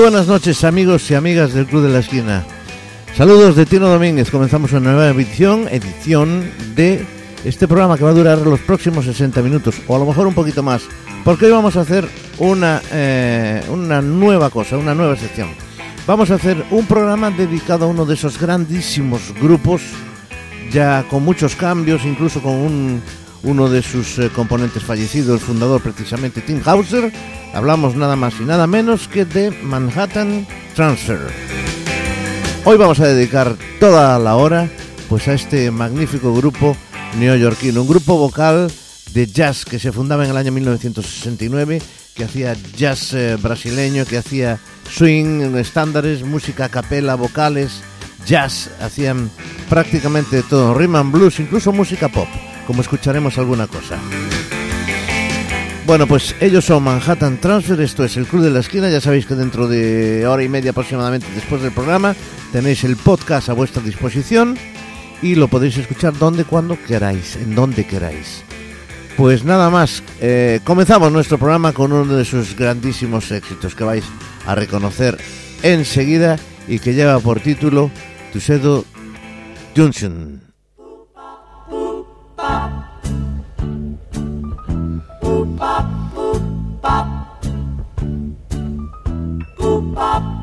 Buenas noches amigos y amigas del Club de la Esquina. Saludos de Tino Domínguez. Comenzamos una nueva edición, edición de este programa que va a durar los próximos 60 minutos o a lo mejor un poquito más. Porque hoy vamos a hacer una, eh, una nueva cosa, una nueva sección. Vamos a hacer un programa dedicado a uno de esos grandísimos grupos, ya con muchos cambios, incluso con un, uno de sus eh, componentes fallecido, el fundador precisamente Tim Hauser. Hablamos nada más y nada menos que de Manhattan Transfer. Hoy vamos a dedicar toda la hora pues a este magnífico grupo neoyorquino, un grupo vocal de jazz que se fundaba en el año 1969, que hacía jazz eh, brasileño, que hacía swing, estándares, música a vocales, jazz, hacían prácticamente todo, rhythm and blues, incluso música pop, como escucharemos alguna cosa. Bueno, pues ellos son Manhattan Transfer, esto es el Club de la Esquina, ya sabéis que dentro de hora y media aproximadamente después del programa tenéis el podcast a vuestra disposición y lo podéis escuchar donde, cuando queráis, en donde queráis. Pues nada más, eh, comenzamos nuestro programa con uno de sus grandísimos éxitos que vais a reconocer enseguida y que lleva por título Tuxedo Junction. pop, boop, pop. Boop, pop.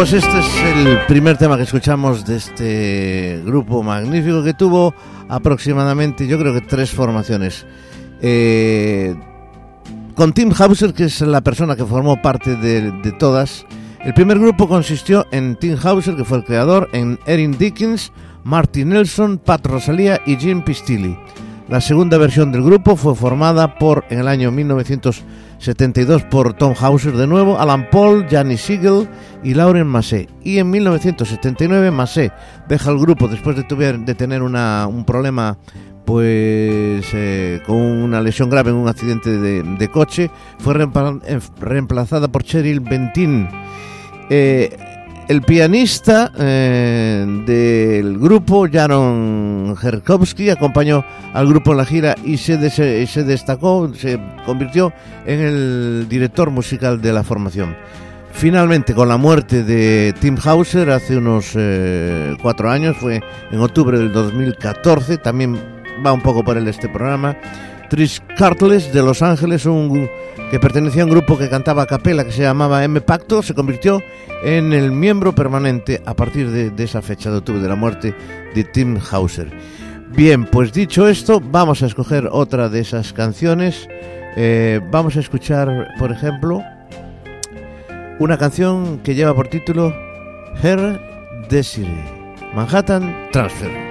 Pues este es el primer tema que escuchamos de este grupo magnífico que tuvo aproximadamente, yo creo que tres formaciones. Eh, con Tim Hauser, que es la persona que formó parte de, todas. El primer grupo consistió en Tim Hauser, que fue el creador, en Erin Dickens, Martin Nelson, Pat Rosalía y Jim Pistilli. La segunda versión del grupo fue formada por, en el año 1972 por Tom Hauser de nuevo, Alan Paul, Janis Siegel y Lauren Massé. Y en 1979 Massé deja el grupo después de, tener un problema pues eh, con una lesión grave en un accidente de, coche, fue eh, reemplazada por Cheryl Bentin Eh, el pianista eh, del grupo, Jaron Herkowski, acompañó al grupo en la gira y se, des- se destacó, se convirtió en el director musical de la formación. Finalmente, con la muerte de Tim Hauser hace unos eh, cuatro años, fue en octubre del 2014, también va un poco por él este programa, Trish Cartless de Los Ángeles, un, que pertenecía a un grupo que cantaba a capela que se llamaba M Pacto, se convirtió en el miembro permanente a partir de, de esa fecha de octubre de la muerte de Tim Hauser. Bien, pues dicho esto, vamos a escoger otra de esas canciones. Eh, vamos a escuchar, por ejemplo, una canción que lleva por título Her Desire, Manhattan Transfer.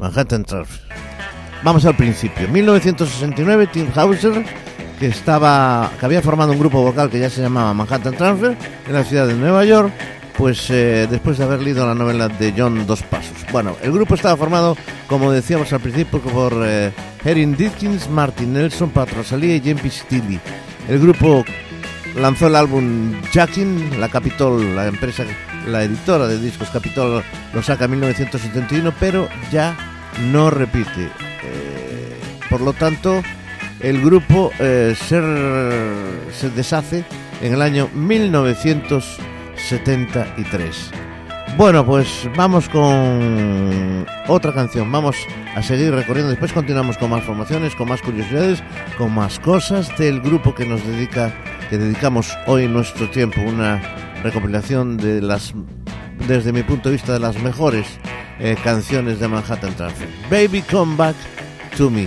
Manhattan Transfer. Vamos al principio. 1969, Tim Hauser, que estaba, que había formado un grupo vocal que ya se llamaba Manhattan Transfer en la ciudad de Nueva York, pues eh, después de haber leído la novela de John Dos Pasos. Bueno, el grupo estaba formado, como decíamos al principio, por eh, Erin Dickens, Martin Nelson, Pat Rosalie y James Steely. El grupo lanzó el álbum Jackin, la Capitol, la empresa, la editora de discos Capitol lo saca en 1971, pero ya no repite. Eh, por lo tanto, el grupo eh, se, se deshace en el año 1973. Bueno, pues vamos con otra canción. Vamos a seguir recorriendo. Después continuamos con más formaciones, con más curiosidades, con más cosas del grupo que nos dedica, que dedicamos hoy nuestro tiempo. Una recopilación de las, desde mi punto de vista, de las mejores eh, canciones de Manhattan Transfer. Baby, come back to me.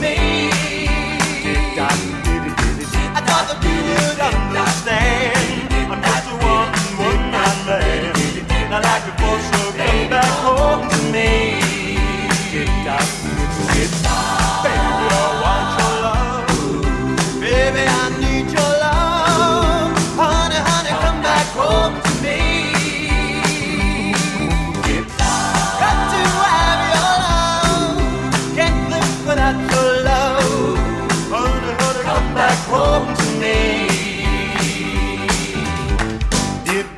me. I got the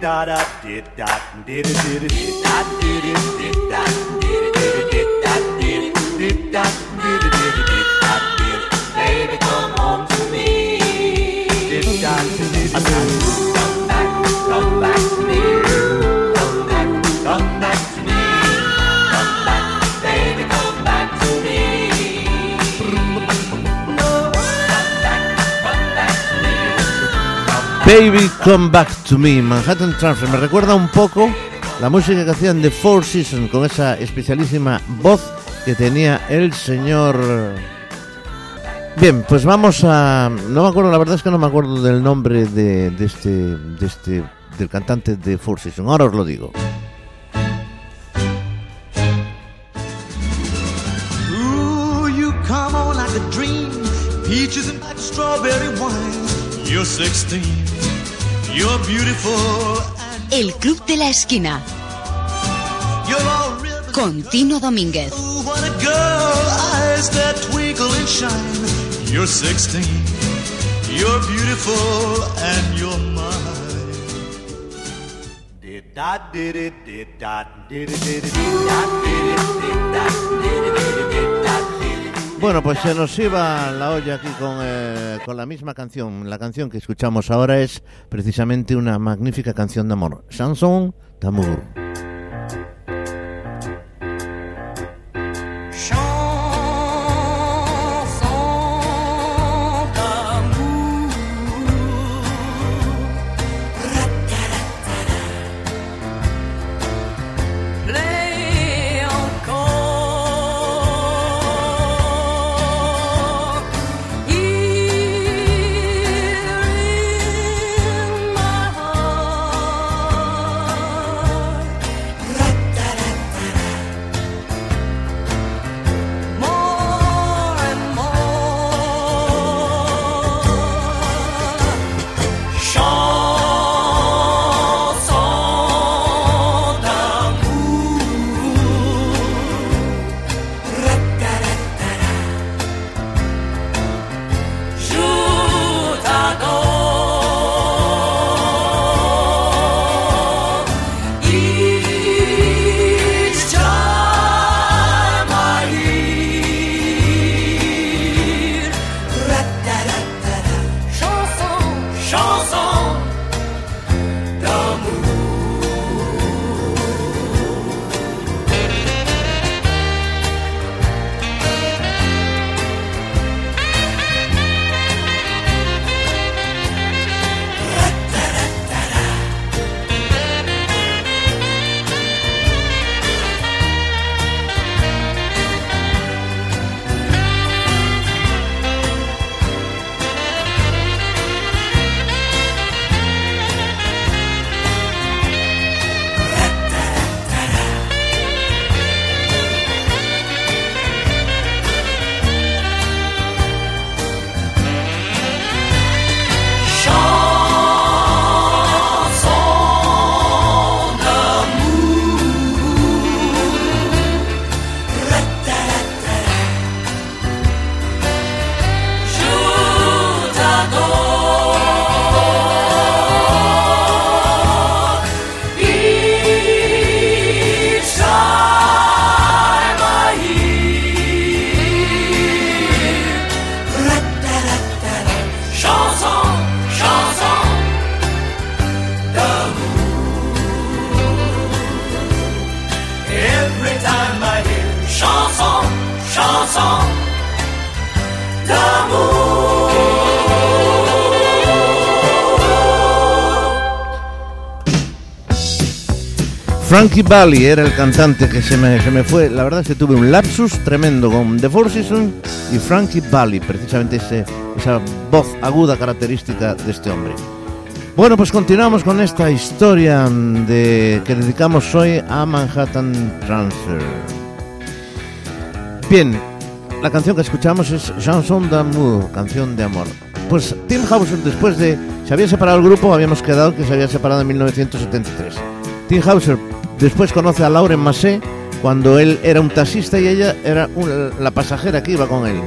da da did da did it did it did da did it did da did it did it did da did it did da did it did it Baby Come Back to Me, Manhattan Transfer. Me recuerda un poco la música que hacían de Four Seasons con esa especialísima voz que tenía el señor. Bien, pues vamos a. No me acuerdo, la verdad es que no me acuerdo del nombre de, este, este, del cantante de Four Seasons. Ahora os lo digo. Peaches and strawberry wine. You're 16. You're beautiful and El Club de la Esquina you're all rhythm. con Tino Domínguez. Ooh, what a girl. Eyes that twinkle and shine. You're 16. You're beautiful and you're mine. Did did it did did it did it did did it did did it did it Bueno, pues se nos iba la olla aquí con, eh, con la misma canción. La canción que escuchamos ahora es precisamente una magnífica canción de amor. Chanson d'amour. Frankie Valli era el cantante que se me, se me fue. La verdad es que tuve un lapsus tremendo con The Four Seasons y Frankie Valli, precisamente ese, esa voz aguda característica de este hombre. Bueno, pues continuamos con esta historia de, que dedicamos hoy a Manhattan Transfer. Bien, la canción que escuchamos es Chanson d'amour, canción de amor. Pues Tim Hauser, después de. Se había separado el grupo, habíamos quedado que se había separado en 1973. Tim Hauser después conoce a Lauren Massé cuando él era un taxista y ella era la pasajera que iba con él.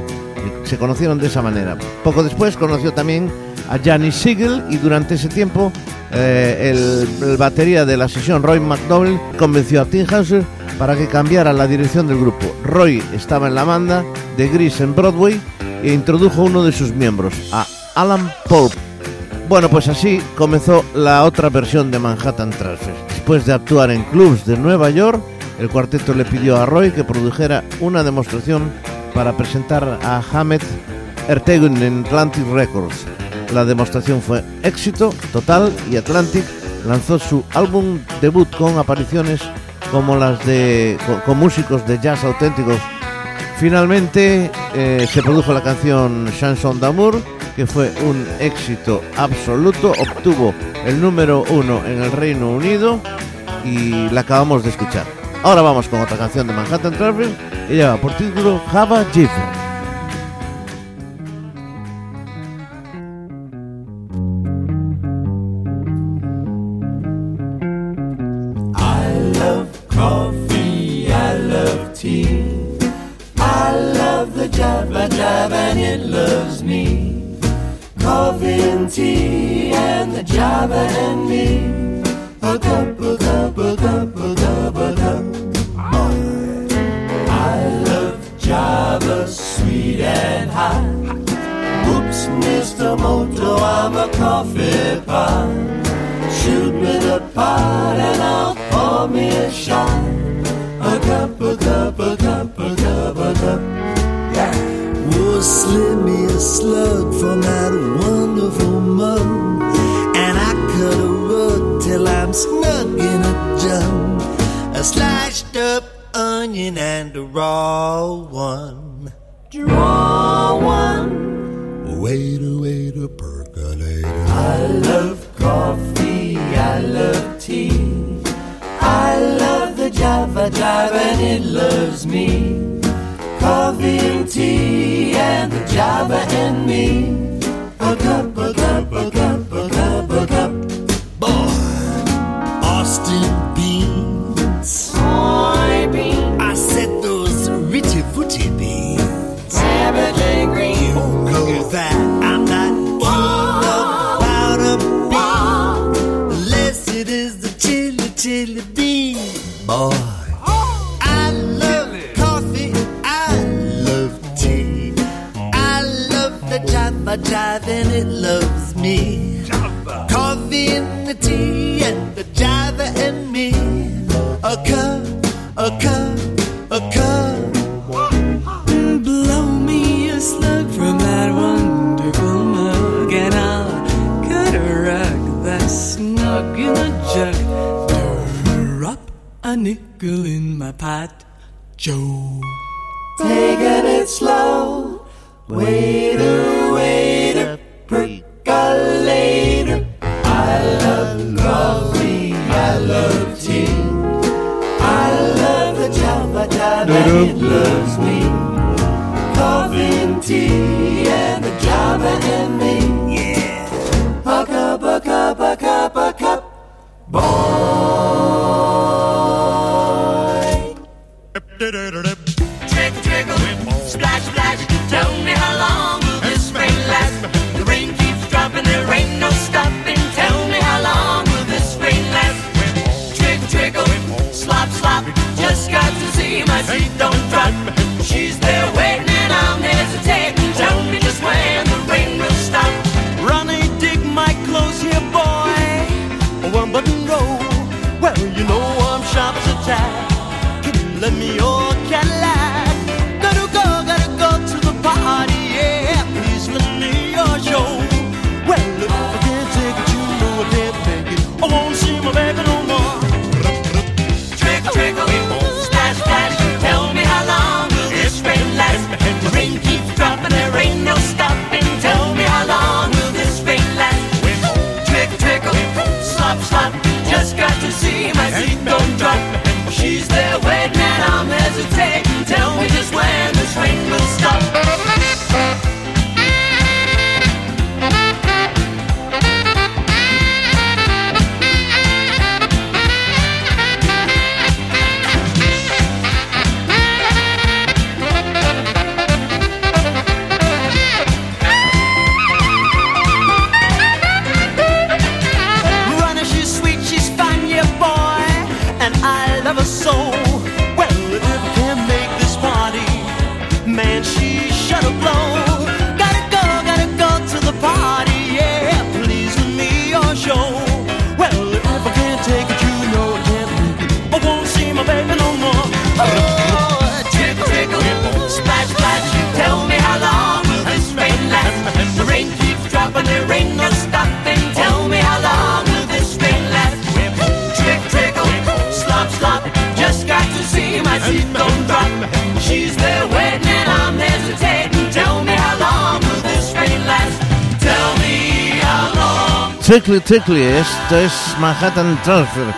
Se conocieron de esa manera. Poco después conoció también a Janis Siegel y durante ese tiempo eh, el, el batería de la sesión Roy McDowell convenció a Tim Hauser para que cambiara la dirección del grupo. Roy estaba en la banda de Gris en Broadway e introdujo uno de sus miembros, a Alan Pope. Bueno, pues así comenzó la otra versión de Manhattan Transfer. Después de actuar en clubs de Nueva York, el cuarteto le pidió a Roy que produjera una demostración para presentar a Hamed Ertegun en Atlantic Records. La demostración fue éxito total y Atlantic lanzó su álbum debut con apariciones como las de con músicos de jazz auténticos Finalmente eh, se produjo la canción Chanson d'amour, que fue un éxito absoluto, obtuvo el número uno en el Reino Unido y la acabamos de escuchar. Ahora vamos con otra canción de Manhattan Traffic, que lleva por título Java Jive. Java jive and it loves me. Coffee and the tea and the java and me. A cup, a cup, hesitate. Tell me just when the train will stop. Long. Trickly Trickly, esto es Manhattan Transfer.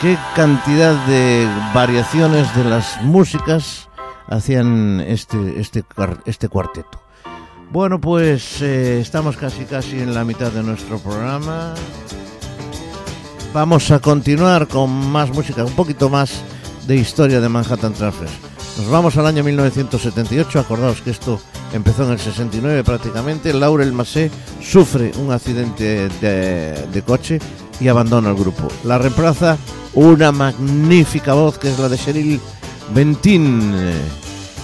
Qué cantidad de variaciones de las músicas hacían este, este, este cuarteto. Bueno, pues eh, estamos casi casi en la mitad de nuestro programa. Vamos a continuar con más música, un poquito más de historia de Manhattan Transfer. Nos vamos al año 1978, acordaos que esto empezó en el 69 prácticamente. Laurel Massé sufre un accidente de, coche y abandona el grupo. La reemplaza una magnífica voz que es la de Cheryl Bentin.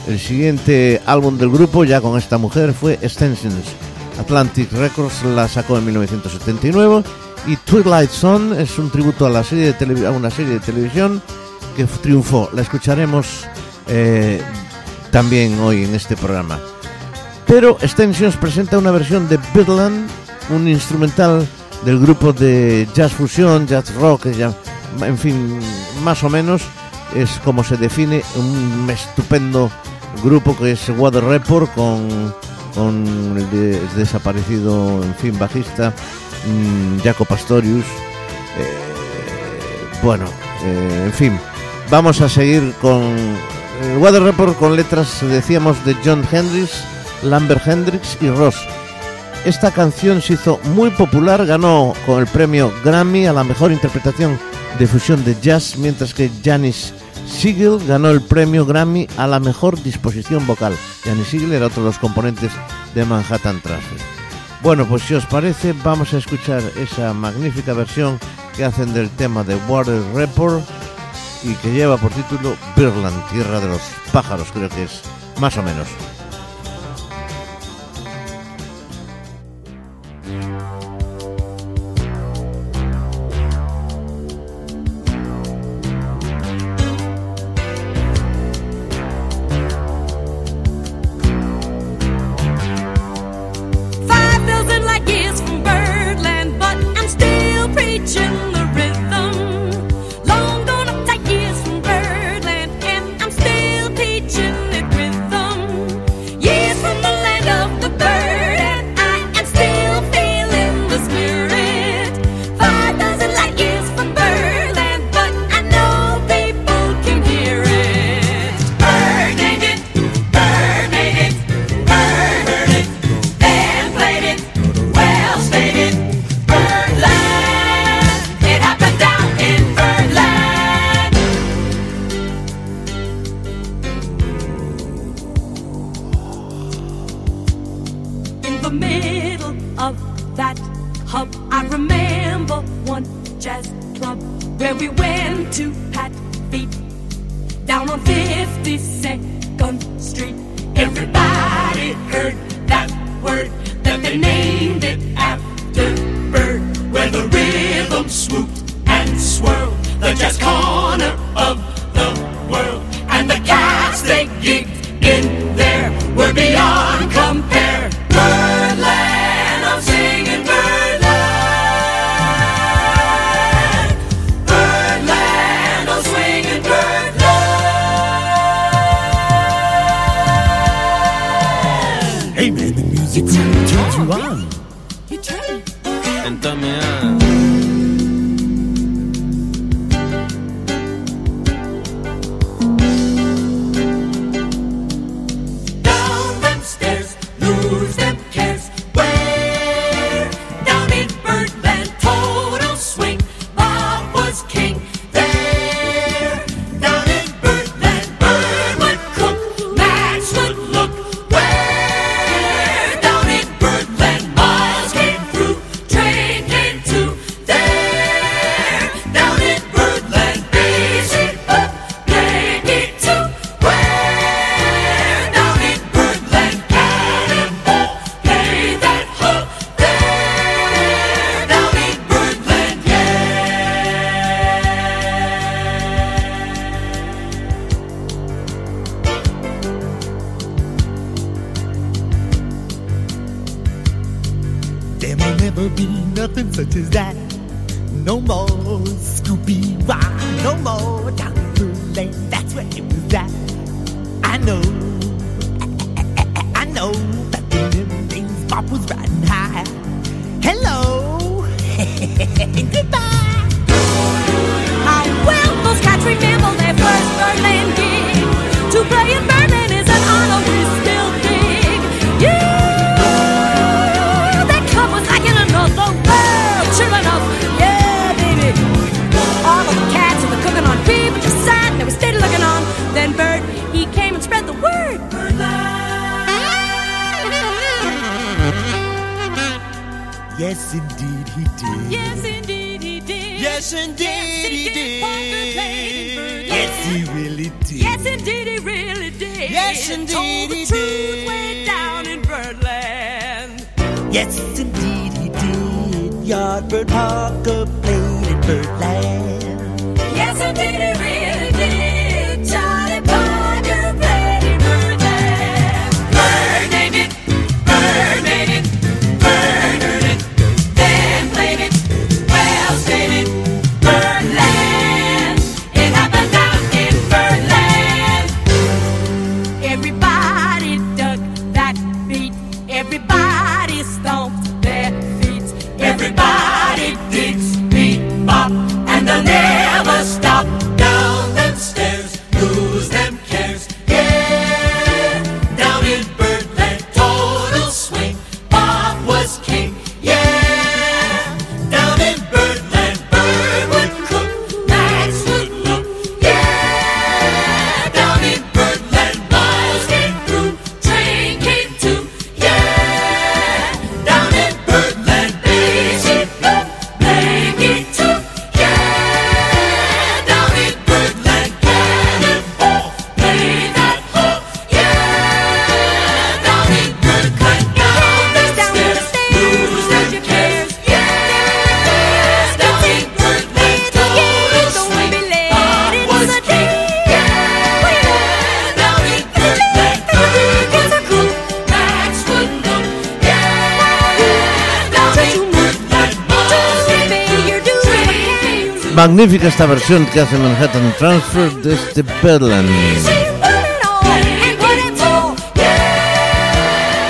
El siguiente álbum del grupo, ya con esta mujer, fue Extensions. Atlantic Records la sacó en 1979 y Twilight Zone es un tributo a, la serie de a una serie de televisión que triunfó. La escucharemos eh, también hoy en este programa. Pero Extensions presenta una versión de Birdland, un instrumental del grupo de jazz fusión, jazz rock, en fin, más o menos es como se define un estupendo grupo que es Water Report con, con el, de- el desaparecido, en fin, bajista mm, Jaco Pastorius. Eh, bueno, eh, en fin, vamos a seguir con el Water Report con letras, decíamos, de John Hendricks, Lambert Hendricks y Ross. Esta canción se hizo muy popular, ganó con el premio Grammy a la mejor interpretación de fusión de jazz, mientras que Janis Siegel ganó el premio Grammy a la mejor disposición vocal. Janis Siegel era otro de los componentes de Manhattan Transfer. Bueno, pues si os parece, vamos a escuchar esa magnífica versión que hacen del tema de Water Report y que lleva por título Birdland, tierra de los pájaros, creo que es más o menos. magnífica esta versión que hace Manhattan Transfer desde este Bedlam.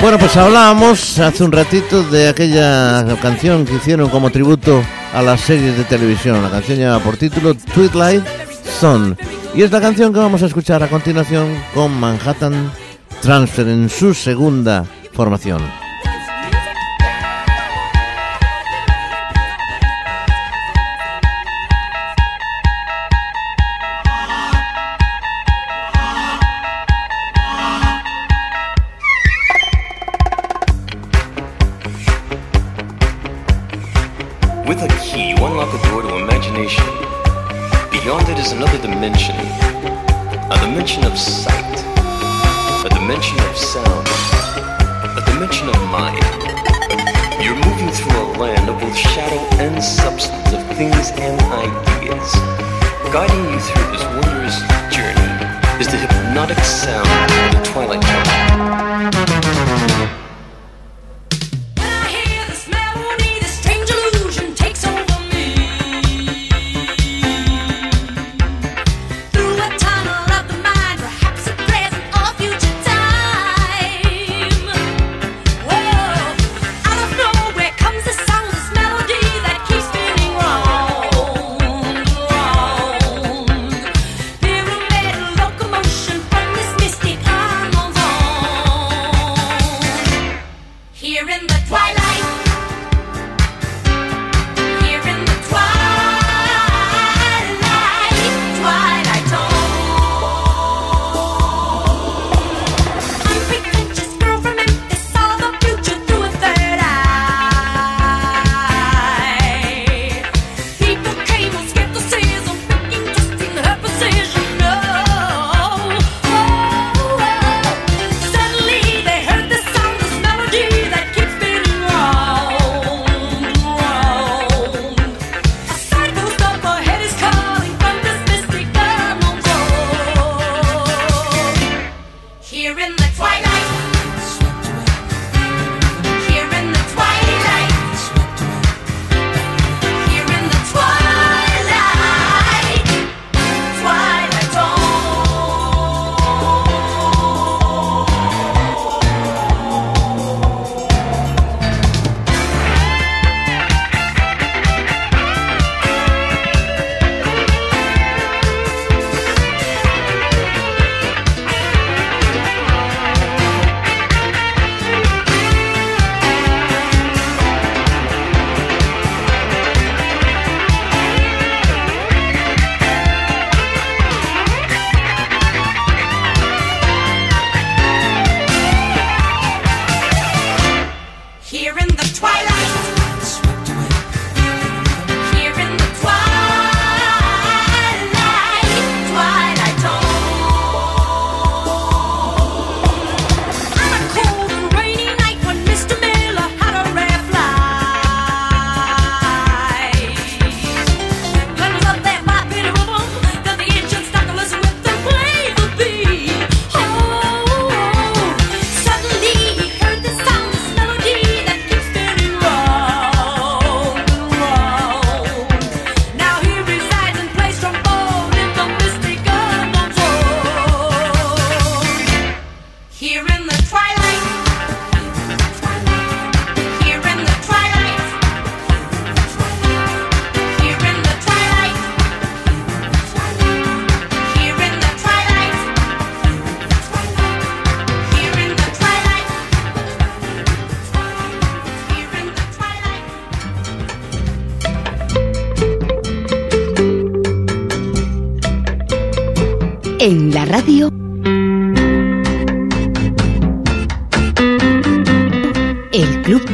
Bueno, pues hablábamos hace un ratito de aquella canción que hicieron como tributo a las series de televisión. La canción lleva por título Twilight Zone. Y es la canción que vamos a escuchar a continuación con Manhattan Transfer en su segunda formación. Guiding you through this wondrous journey is the hypnotic sound of the twilight.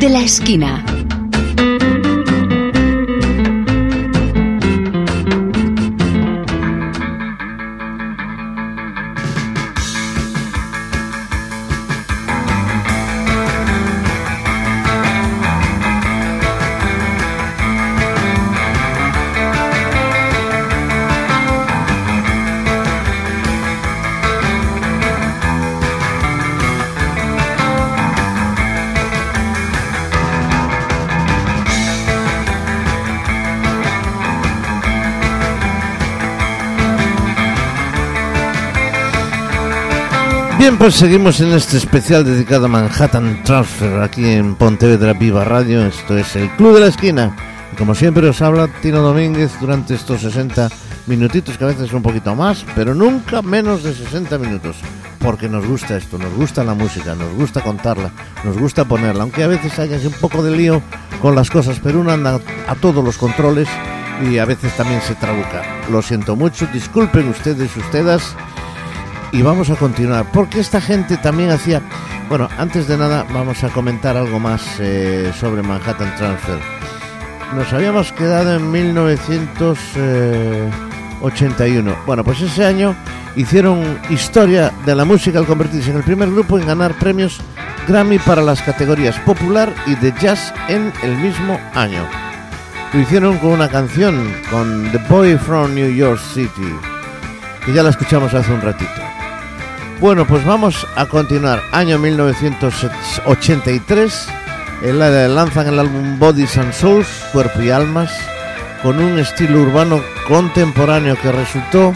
De la Esquina. Bien, pues seguimos en este especial dedicado a Manhattan Transfer aquí en Pontevedra Viva Radio. Esto es el Club de la Esquina. Y como siempre os habla Tino Domínguez durante estos 60 minutitos, que a veces un poquito más, pero nunca menos de 60 minutos. Porque nos gusta esto, nos gusta la música, nos gusta contarla, nos gusta ponerla. Aunque a veces haya un poco de lío con las cosas, pero uno anda a todos los controles y a veces también se trabuca. Lo siento mucho, disculpen ustedes, ustedes y vamos a continuar porque esta gente también hacía bueno antes de nada vamos a comentar algo más eh, sobre Manhattan Transfer. Nos habíamos quedado en 1981 bueno pues ese año hicieron historia de la música al convertirse en el primer grupo en ganar premios Grammy para las categorías popular y de jazz en el mismo año. Lo hicieron con una canción con The Boy from New York City que ya la escuchamos hace un ratito bueno, pues vamos a continuar. Año 1983. El, eh, lanzan el álbum Bodies and Souls, Cuerpo y Almas, con un estilo urbano contemporáneo que resultó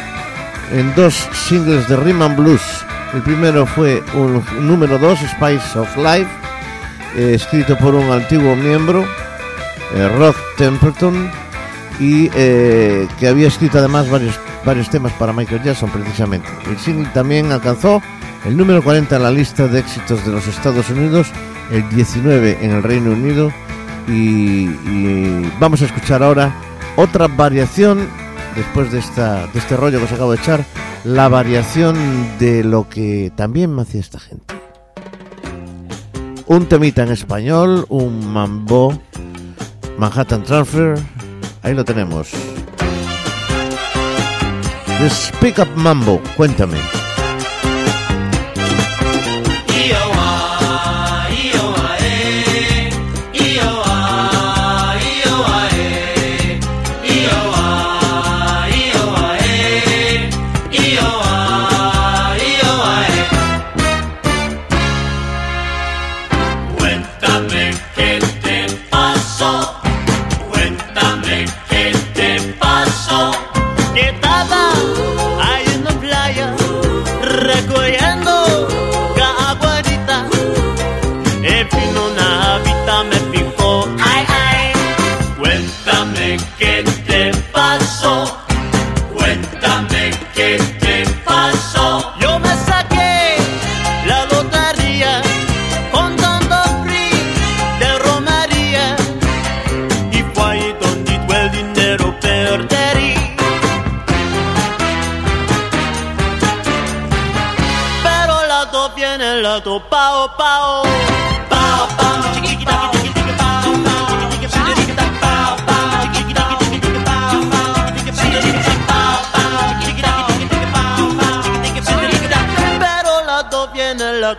en dos singles de Rhythm and Blues. El primero fue un número 2, Spice of Life, eh, escrito por un antiguo miembro, eh, Rod Templeton, y eh, que había escrito además varios varios temas para Michael Jackson precisamente. El single también alcanzó el número 40 en la lista de éxitos de los Estados Unidos, el 19 en el Reino Unido y, vamos a escuchar ahora otra variación después de, esta, este rollo que os acabo de echar, la variación de lo que también me hacía esta gente. Un temita en español, un mambo, Manhattan Transfer, ahí lo tenemos. This Pick Up Mambo. Cuéntame.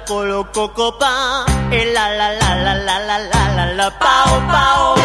Coloco copa y la la la la la la la la pao pao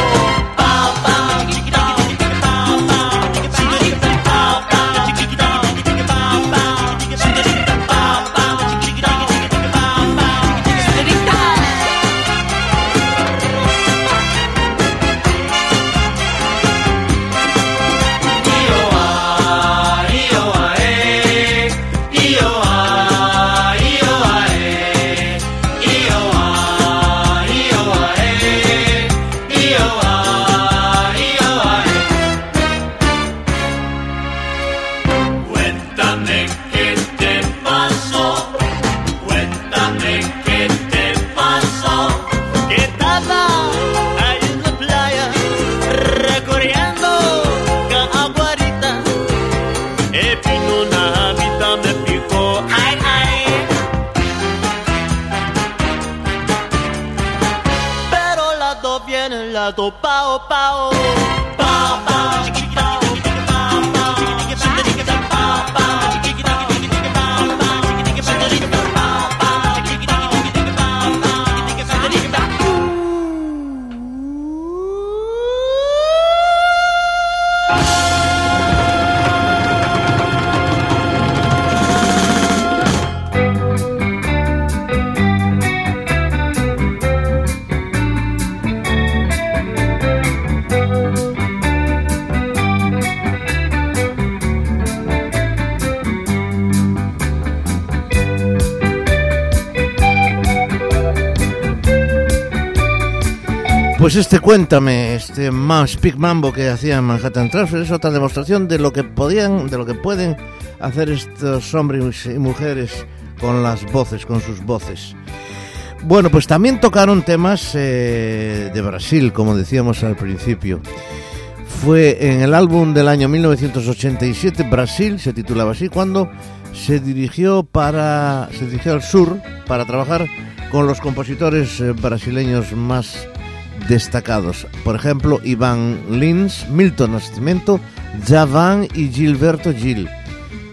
Pues este cuéntame, este Ma- Speak Mambo que hacía en Manhattan Transfer es otra demostración de lo que podían, de lo que pueden hacer estos hombres y mujeres con las voces, con sus voces. Bueno, pues también tocaron temas eh, de Brasil, como decíamos al principio. Fue en el álbum del año 1987, Brasil, se titulaba así, cuando se dirigió para se dirigió al sur para trabajar con los compositores eh, brasileños más destacados. Por ejemplo, Iván Lins, Milton Nascimento, Javan y Gilberto Gil.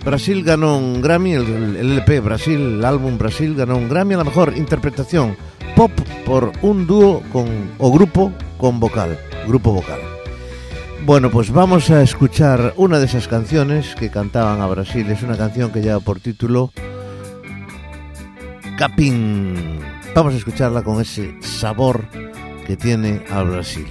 Brasil ganó un Grammy, el, LP Brasil, el álbum Brasil ganó un Grammy a la mejor interpretación pop por un dúo con o grupo con vocal, grupo vocal. Bueno, pues vamos a escuchar una de esas canciones que cantaban a Brasil. Es una canción que lleva por título Capín. Vamos a escucharla con ese sabor que tiene Brasil.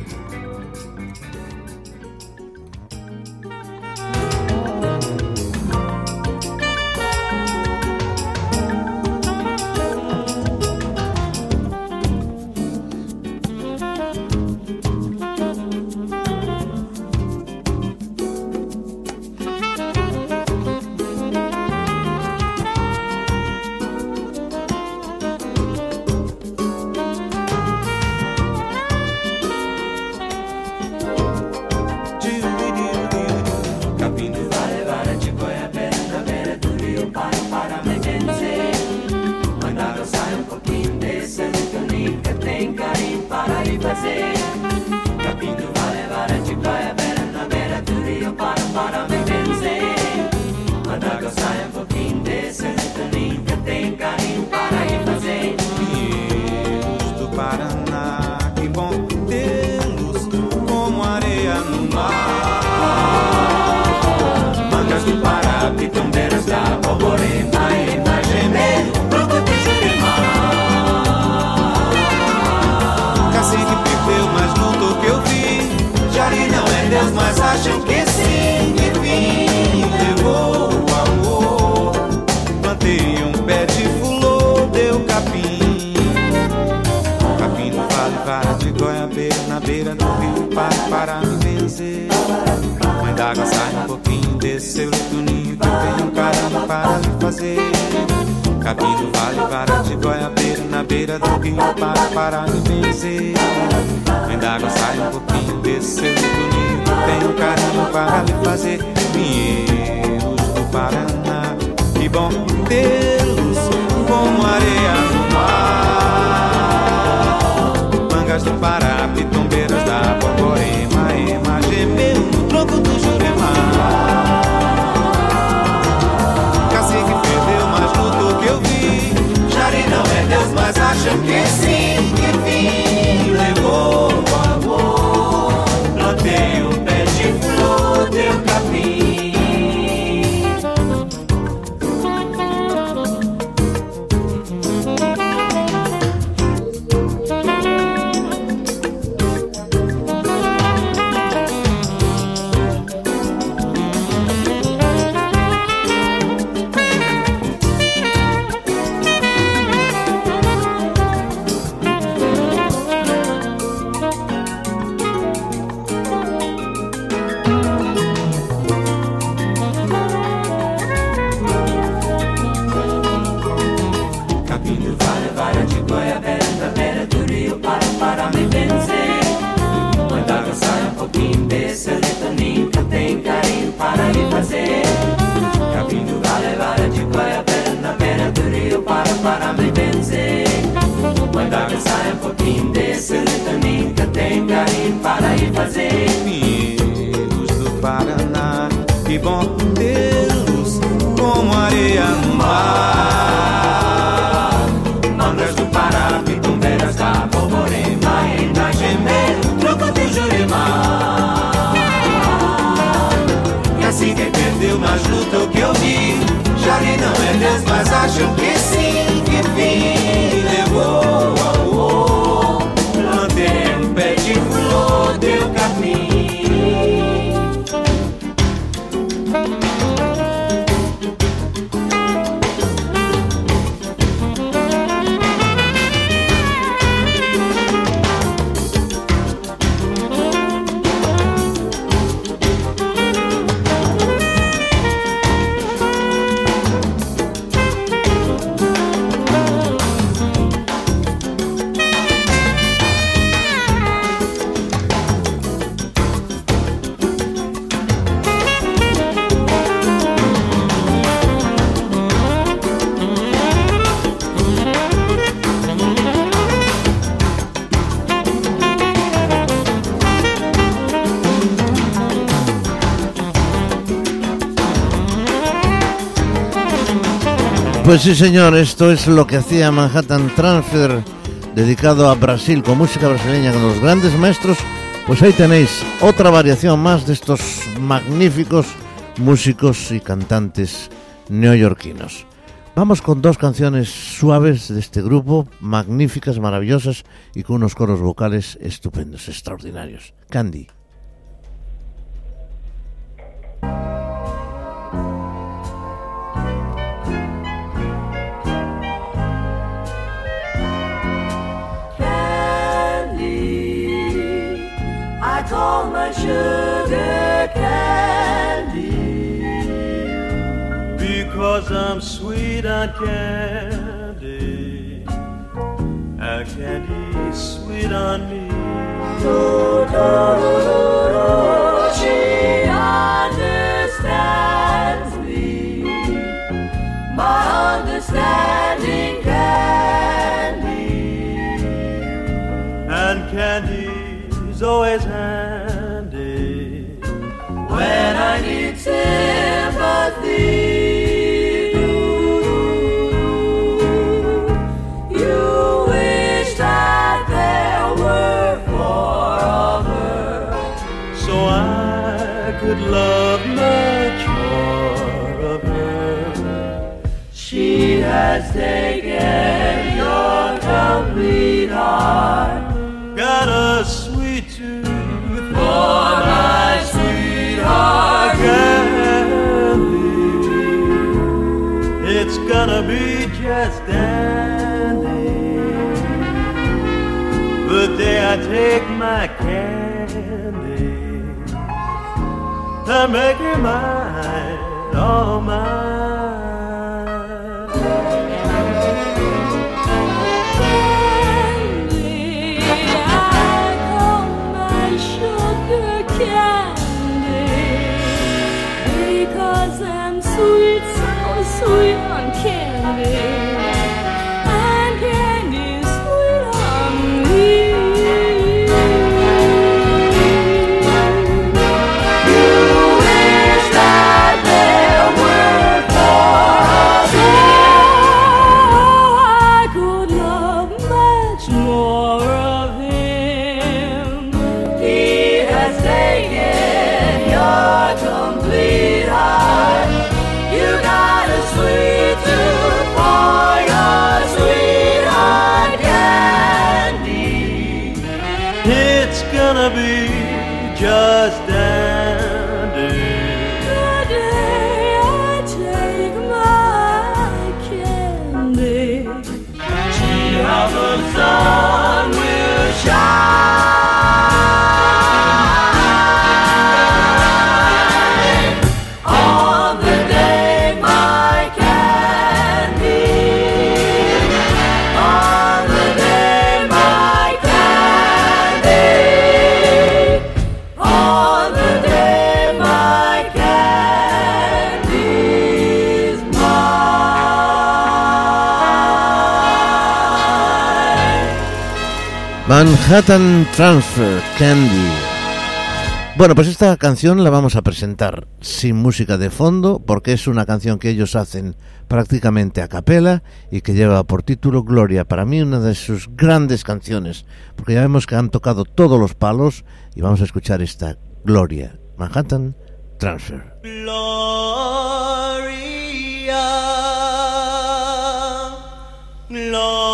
Mas acham que sim. Enfim, levou o amor. Plantei um pé de fulô, deu capim. Capim do vale, vara de goiabeira, na beira do rio, para, para me vencer. Mãe d'água, sai um pouquinho desse seu lindo ninho, que eu tenho um para lhe fazer. Capim do vale, vara de goiabeira, na beira do rio, para, para me vencer. Mãe d'água, sai um pouquinho desse seu lindo que tenho carinho para lhe fazer. Pinheiros do Paraná, que bom tê-los como areia no mar. Mangas do Pará, pitombeiras da Borborema, fazer. Pues sí, señor, esto es lo que hacía Manhattan Transfer, dedicado a Brasil, con música brasileña, con los grandes maestros. Pues ahí tenéis otra variación más de estos magníficos músicos y cantantes neoyorquinos. Vamos con dos canciones suaves de este grupo, magníficas, maravillosas y con unos coros vocales estupendos, extraordinarios. Candy. Sugar candy. Because I'm sweet on candy, and candy sweet on me. Do, do, do, do, do. She understands me. My understanding candy. And candy's always handy. When I need sympathy. Could love much more of her. She has taken your complete heart. Gonna be just dandy. The day I take my candy and make it mine, all Candy, candy, Manhattan Transfer Candy. Bueno, pues esta canción la vamos a presentar sin música de fondo porque es una canción que ellos hacen prácticamente a capela y que lleva por título Gloria. Para mí una de sus grandes canciones porque ya vemos que han tocado todos los palos y vamos a escuchar esta Gloria. Manhattan Transfer. Gloria, Gloria.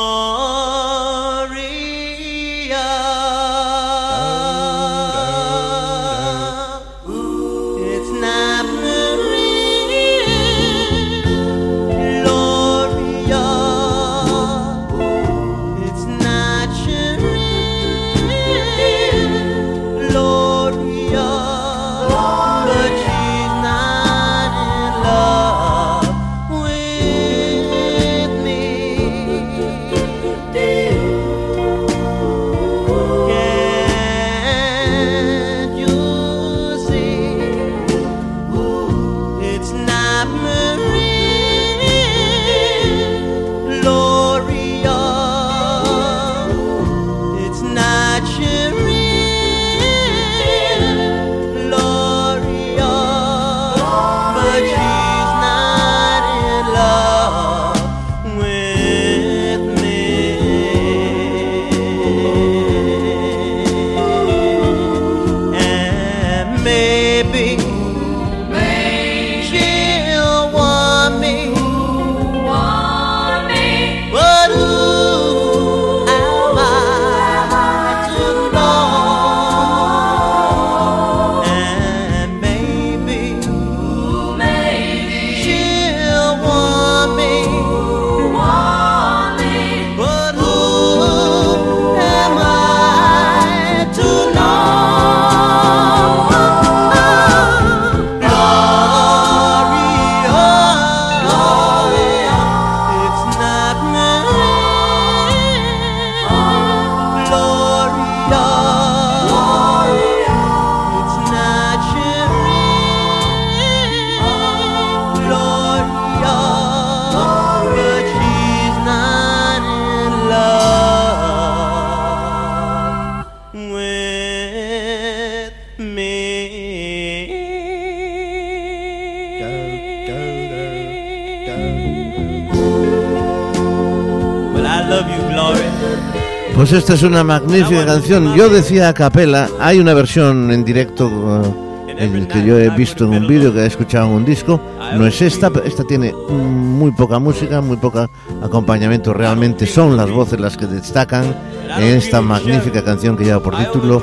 Pues esta es una magnífica canción. Yo decía a capela, hay una versión en directo eh, en que yo he visto en un vídeo, que he escuchado en un disco. No es esta, pero esta tiene muy poca música, muy poca acompañamiento. Realmente son las voces las que destacan en esta magnífica canción que lleva por título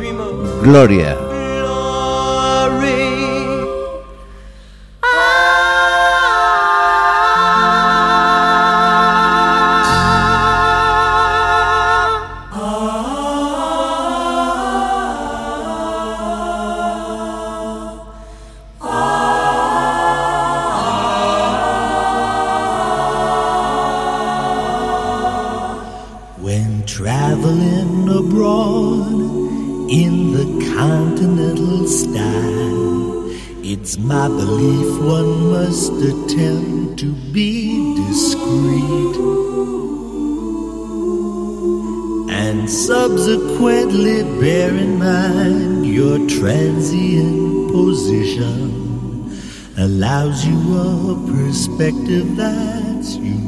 Gloria. Perspective that's unique.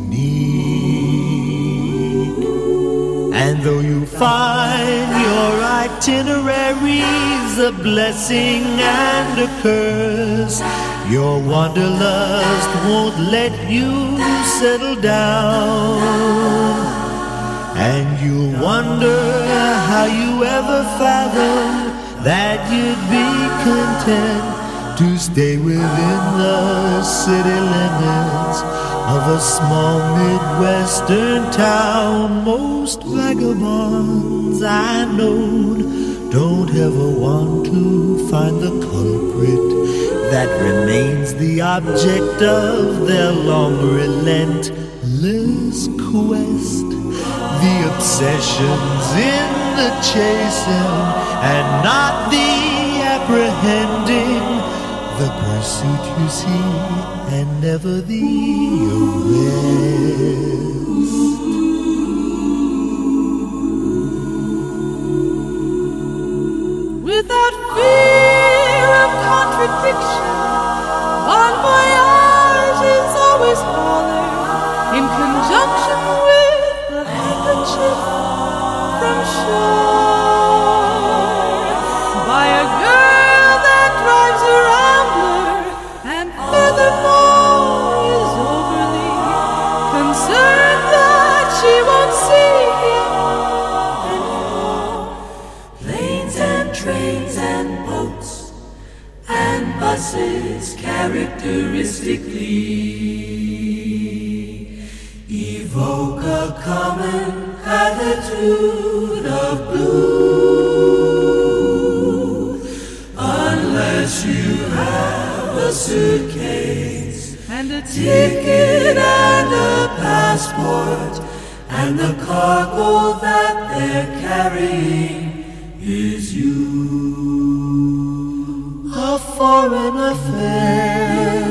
And though you find your itineraries a blessing and a curse, your wanderlust won't let you settle down. And you wonder how you ever fathomed that you'd be content to stay within the city limits of a small Midwestern town. Most vagabonds I know don't ever want to find the culprit that remains the object of their long relentless quest. The obsessions in the chasing and not the apprehending. The pursuit you see and never the arrest. Without fear perfect picture. Bon voyage is always hollered in conjunction with a handkerchief from shore and characteristically evoke a common attitude of blue. Unless you have a suitcase and a ticket and a passport and the cargo that they're carrying foreign affair.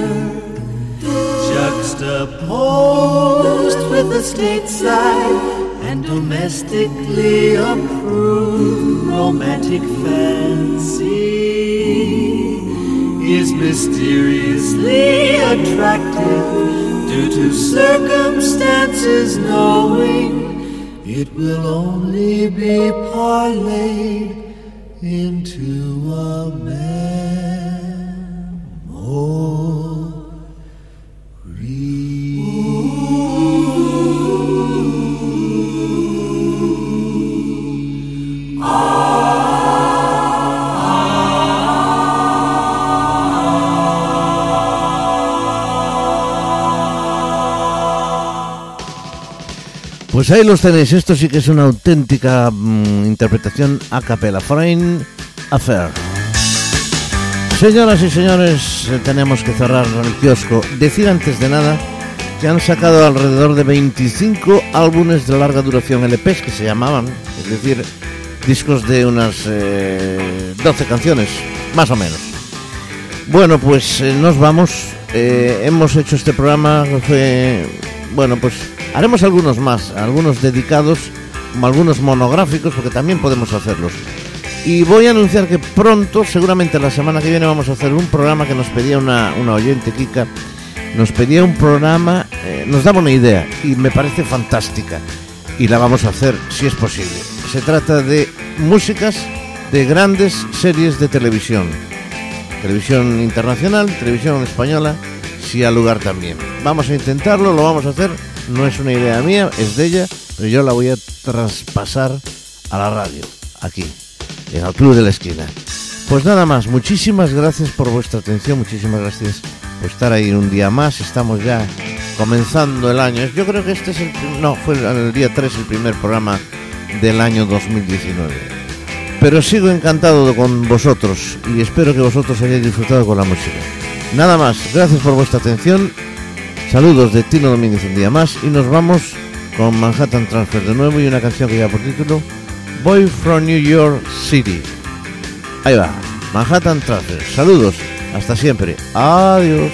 Juxtaposed with the stateside and domestically approved romantic fancy is mysteriously attractive due to circumstances knowing it will only be parlayed into a Pues ahí los tenéis, esto sí que es una auténtica mm, interpretación a capella, Foreign Affair. Señoras y señores, eh, tenemos que cerrar el kiosco. Decir antes de nada que han sacado alrededor de 25 álbumes de larga duración LPs que se llamaban, es decir, discos de unas eh, 12 canciones, más o menos. Bueno, pues eh, nos vamos. Eh, hemos hecho este programa, fue, bueno, pues haremos algunos más, algunos dedicados, algunos monográficos, porque también podemos hacerlos. Y voy a anunciar que pronto, seguramente la semana que viene, vamos a hacer un programa que nos pedía una, una oyente, Kika. Nos pedía un programa, eh, nos daba una idea y me parece fantástica. Y la vamos a hacer si es posible. Se trata de músicas de grandes series de televisión. Televisión internacional, televisión española, si al lugar también. Vamos a intentarlo, lo vamos a hacer. No es una idea mía, es de ella, pero yo la voy a traspasar a la radio, aquí, en el Club de la Esquina. Pues nada más, muchísimas gracias por vuestra atención, muchísimas gracias por estar ahí un día más. Estamos ya comenzando el año. Yo creo que este es el. No, fue el día 3 el primer programa del año 2019. Pero sigo encantado con vosotros y espero que vosotros hayáis disfrutado con la música. Nada más, gracias por vuestra atención. Saludos de Tino Domínguez un día más y nos vamos con Manhattan Transfer de nuevo y una canción que lleva por título Boy from New York City. Ahí va, Manhattan Transfer. Saludos, hasta siempre. Adiós.